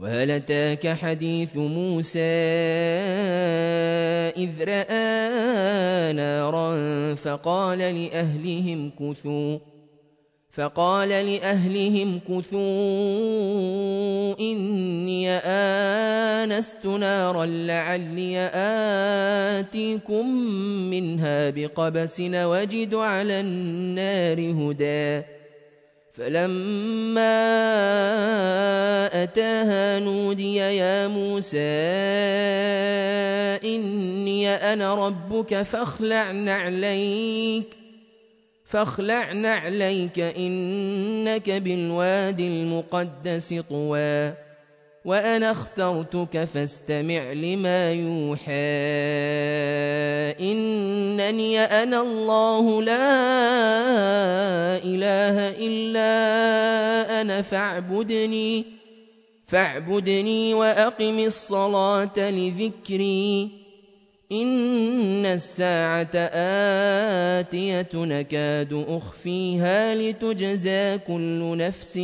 وهل أتاك حديث موسى إذ رأى نارا فقال لأهلهم كثوا فقال لأهلهم كثوا إني آنست نارا لعلي آتيكم منها بقبس وجد على النار هدى فلما أتاها نودي يا موسى إني أنا ربك فاخلع نعليك فاخلع نعليك إنك بالوادي المقدس طوى. وأنا اخترتك فاستمع لما يوحى. إنني أنا الله لا إله إلا أنا فاعبدني فاعبدني وأقم الصلاة لذكري. إن الساعة آتية نكاد أخفيها لتجزى كل نفس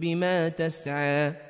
بما تسعى.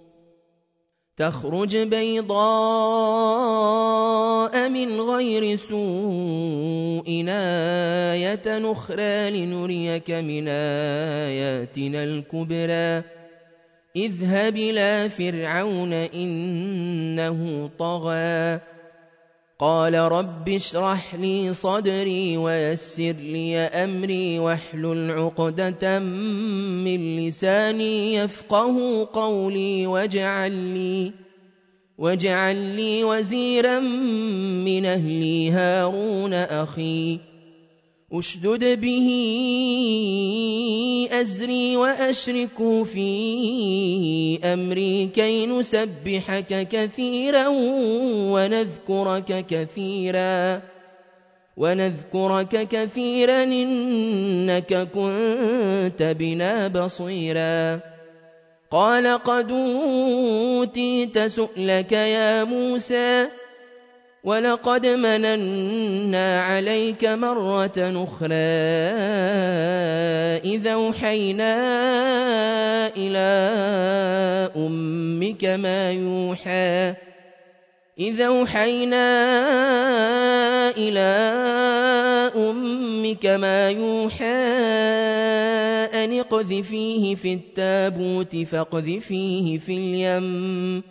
تخرج بيضاء من غير سوء آية نخرى لنريك من آياتنا الكبرى. إذهب إلى فرعون إنه طغى. قال رب اشرح لي صدري ويسر لي أمري واحلل عقدة من لساني يفقه قولي واجعل لي واجعل لي وزيرا من أهلي هارون أخي أشدد به أزري وأشركه في أمري كي نسبحك كثيرا ونذكرك كثيرا ونذكرك كثيرا إنك كنت بنا بصيرا قال قد أوتيت سؤلك يا موسى ولقد مننا عليك مرة أخرى إذا أوحينا إلى أمك ما يوحى إذا أوحينا إلى أمك ما يوحى أن اقذفيه في التابوت فاقذفيه في اليم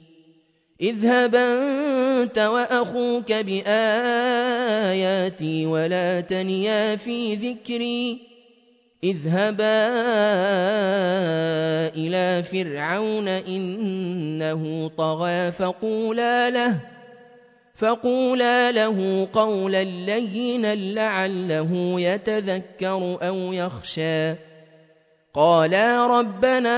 اذهب أنت وأخوك بآياتي ولا تنيا في ذكري. اذهبا إلى فرعون إنه طغى فقولا له فقولا له قولا لينا لعله يتذكر أو يخشى. قالا ربنا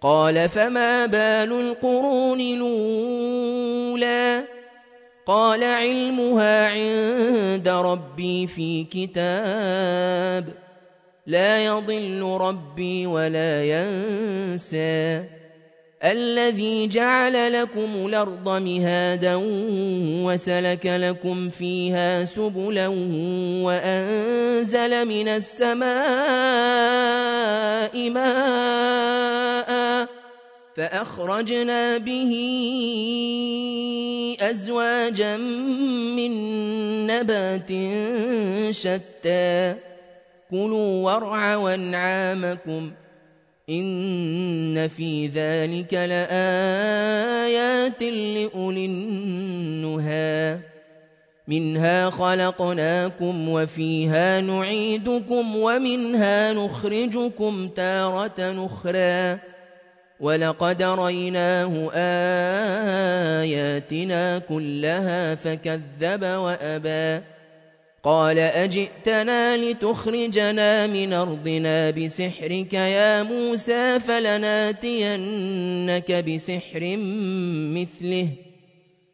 قال فما بال القرون الأولى؟ قال علمها عند ربي في كتاب. لا يضل ربي ولا ينسى. الذي جعل لكم الأرض مهادا وسلك لكم فيها سبلا وأنزل من السماء ماء فأخرجنا به أزواجا من نبات شتى. كلوا وارعوا انعامكم ۖ إن في ذلك لآيات لأولي النهى. منها خلقناكم وفيها نعيدكم ومنها نخرجكم تارة نخرى ولقد ريناه آياتنا كلها فكذب وأبى قال أجئتنا لتخرجنا من أرضنا بسحرك يا موسى فلناتينك بسحر مثله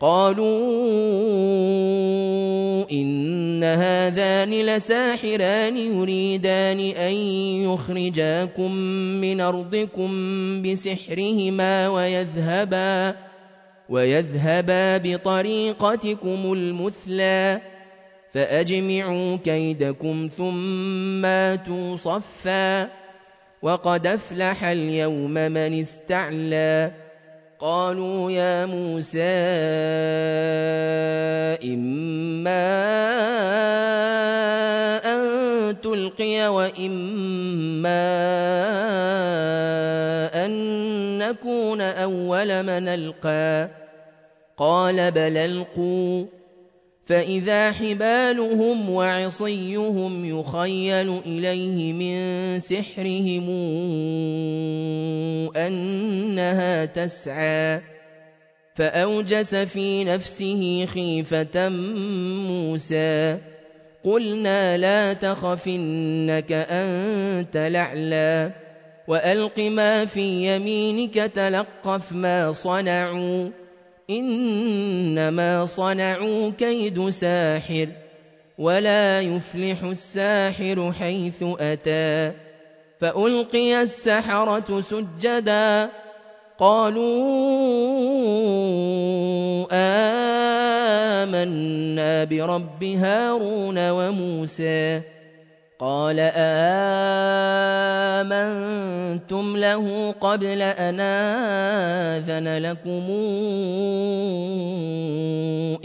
قالوا إن هذان لساحران يريدان أن يخرجاكم من أرضكم بسحرهما ويذهبا ويذهبا بطريقتكم المثلى فأجمعوا كيدكم ثم آتوا صفا وقد أفلح اليوم من استعلى قالوا يا موسى إما أن تلقي وإما أن نكون أول من ألقى. قال بل ألقوا. فإذا حبالهم وعصيهم يخيل إليه من سحرهم أنها تسعى. فأوجس في نفسه خيفة موسى. قلنا لا تخف إنك أنت لعلى وألق ما في يمينك تلقف ما صنعوا. إنما صنعوا كيد ساحر ولا يفلح الساحر حيث أتى فألقي السحرة سجدا قالوا آمنا برب هارون وموسى قال آمنتم له قبل أن آذن لكم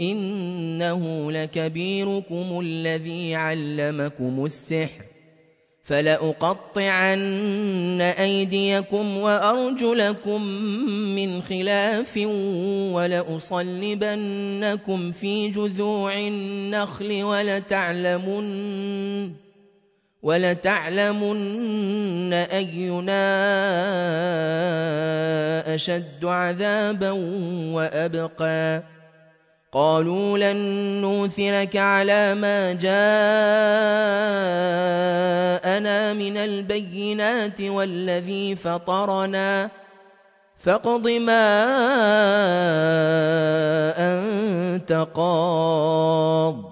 إنه لكبيركم الذي علمكم السحر. فلأقطعن أيديكم وأرجلكم من خلاف ولأصلبنكم في جذوع النخل ولتعلمن ولتعلمن أينا أشد عذابا وأبقى. قالوا لن نوثرك على ما جاءنا من البينات والذي فطرنا. فاقض ما أنت قاض.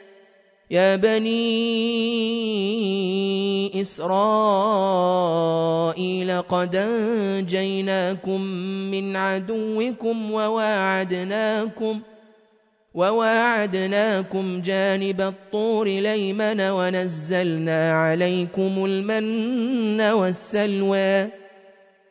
يا بني إسرائيل قد أنجيناكم من عدوكم وواعدناكم وواعدناكم جانب الطور ليمن ونزلنا عليكم المن والسلوى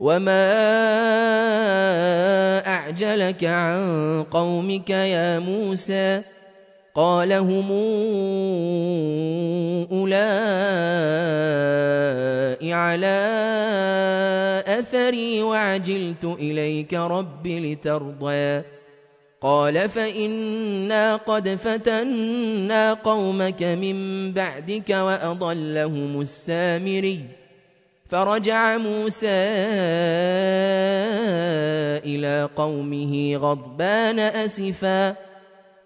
وما أعجلك عن قومك يا موسى قال هم أولئك على أثري وعجلت إليك رب لترضى قال فإنا قد فتنا قومك من بعدك وأضلهم السامري فرجع موسى إلى قومه غضبان أسفا.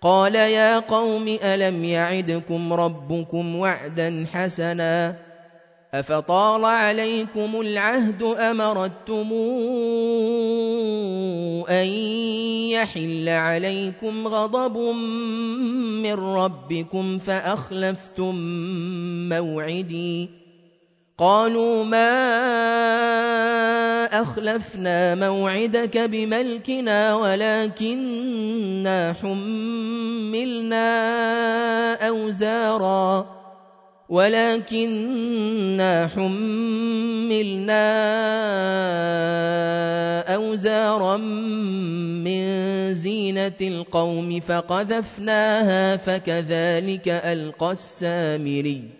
قال يا قوم ألم يعدكم ربكم وعدا حسنا؟ أفطال عليكم العهد أمرتم أن يحل عليكم غضب من ربكم فأخلفتم موعدي؟ قالوا ما أخلفنا موعدك بملكنا ولكننا حملنا أوزارا ولكننا حملنا أوزارا من زينة القوم فقذفناها فكذلك ألقى السامري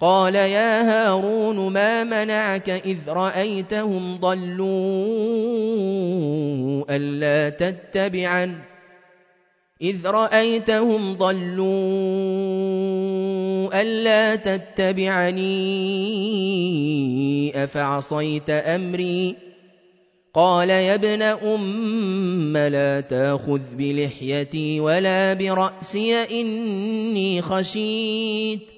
قال يا هارون ما منعك إذ رأيتهم ضلوا ألا تتبعا إذ رأيتهم ضلوا ألا تتبعني؟ أفعصيت أمري؟ قال يا ابن أم لا تأخذ بلحيتي ولا برأسي إني خشيت.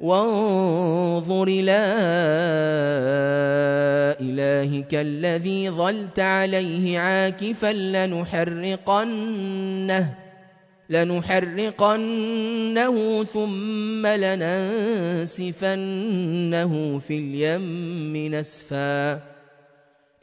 وانظر إلى إلهك الذي ظلت عليه عاكفا لنحرقنه لنحرقنه ثم لننسفنه في اليم نسفا.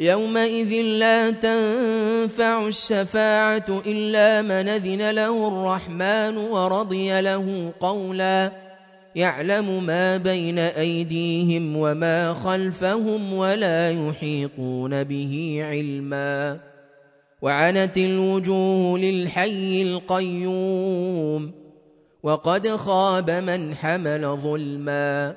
يومئذ لا تنفع الشفاعة إلا من أذن له الرحمن ورضي له قولا يعلم ما بين أيديهم وما خلفهم ولا يحيطون به علما وعنت الوجوه للحي القيوم وقد خاب من حمل ظلما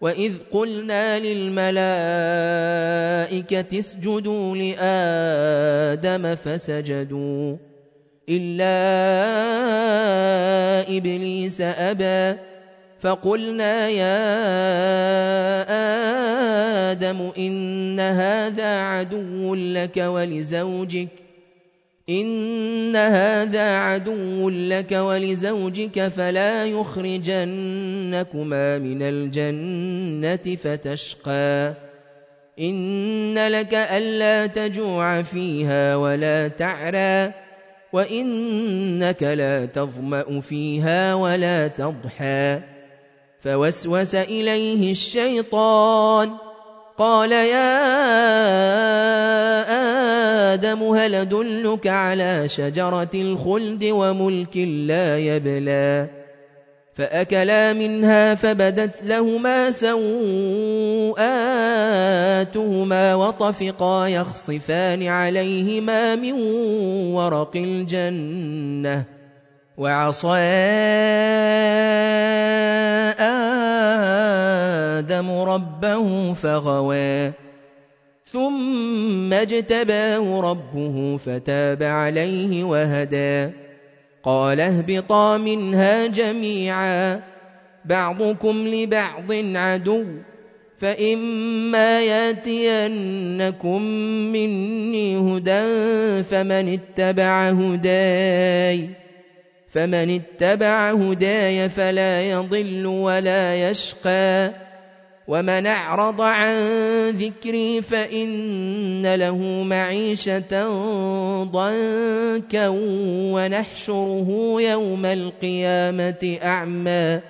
وإذ قلنا للملائكة اسجدوا لآدم فسجدوا إلا إبليس أبى فقلنا يا آدم إن هذا عدو لك ولزوجك إن هذا عدو لك ولزوجك فلا يخرجنكما من الجنة فتشقى. إن لك ألا تجوع فيها ولا تعرى وإنك لا تظمأ فيها ولا تضحى. فوسوس إليه الشيطان قال يا آدم هل أدلك على شجرة الخلد وملك لا يبلى؟ فأكلا منها فبدت لهما سوءاتهما وطفقا يخصفان عليهما من ورق الجنة وعصى آدم ربه فغوى. ثم اجتباه ربه فتاب عليه وهدى. قال اهبطا منها جميعا. بعضكم لبعض عدو. فإما ياتينكم مني هدى فمن اتبع هداي. فمن اتبع هداي فلا يضل ولا يشقى. ومن أعرض عن ذكري فإن له معيشة ضنكا ونحشره يوم القيامة أعمى.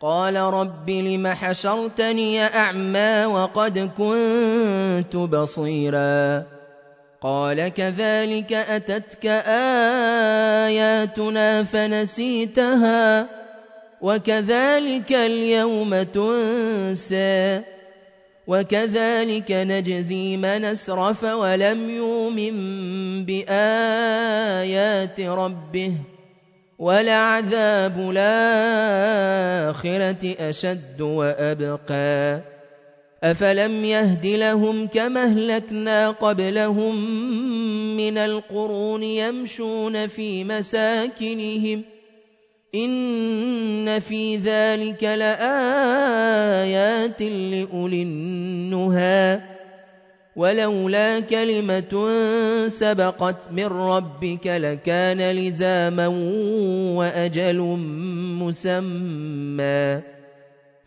قال رب لم حشرتني أعمى وقد كنت بصيرا. قال كذلك أتتك آياتنا فنسيتها وكذلك اليوم تنسى وكذلك نجزي من أسرف ولم يؤمن بآيات ربه ولعذاب الآخرة أشد وأبقى أفلم يهد لهم كما أهلكنا قبلهم من القرون يمشون في مساكنهم إن في ذلك لآيات لأولي النهى ولولا كلمة سبقت من ربك لكان لزاما وأجل مسمى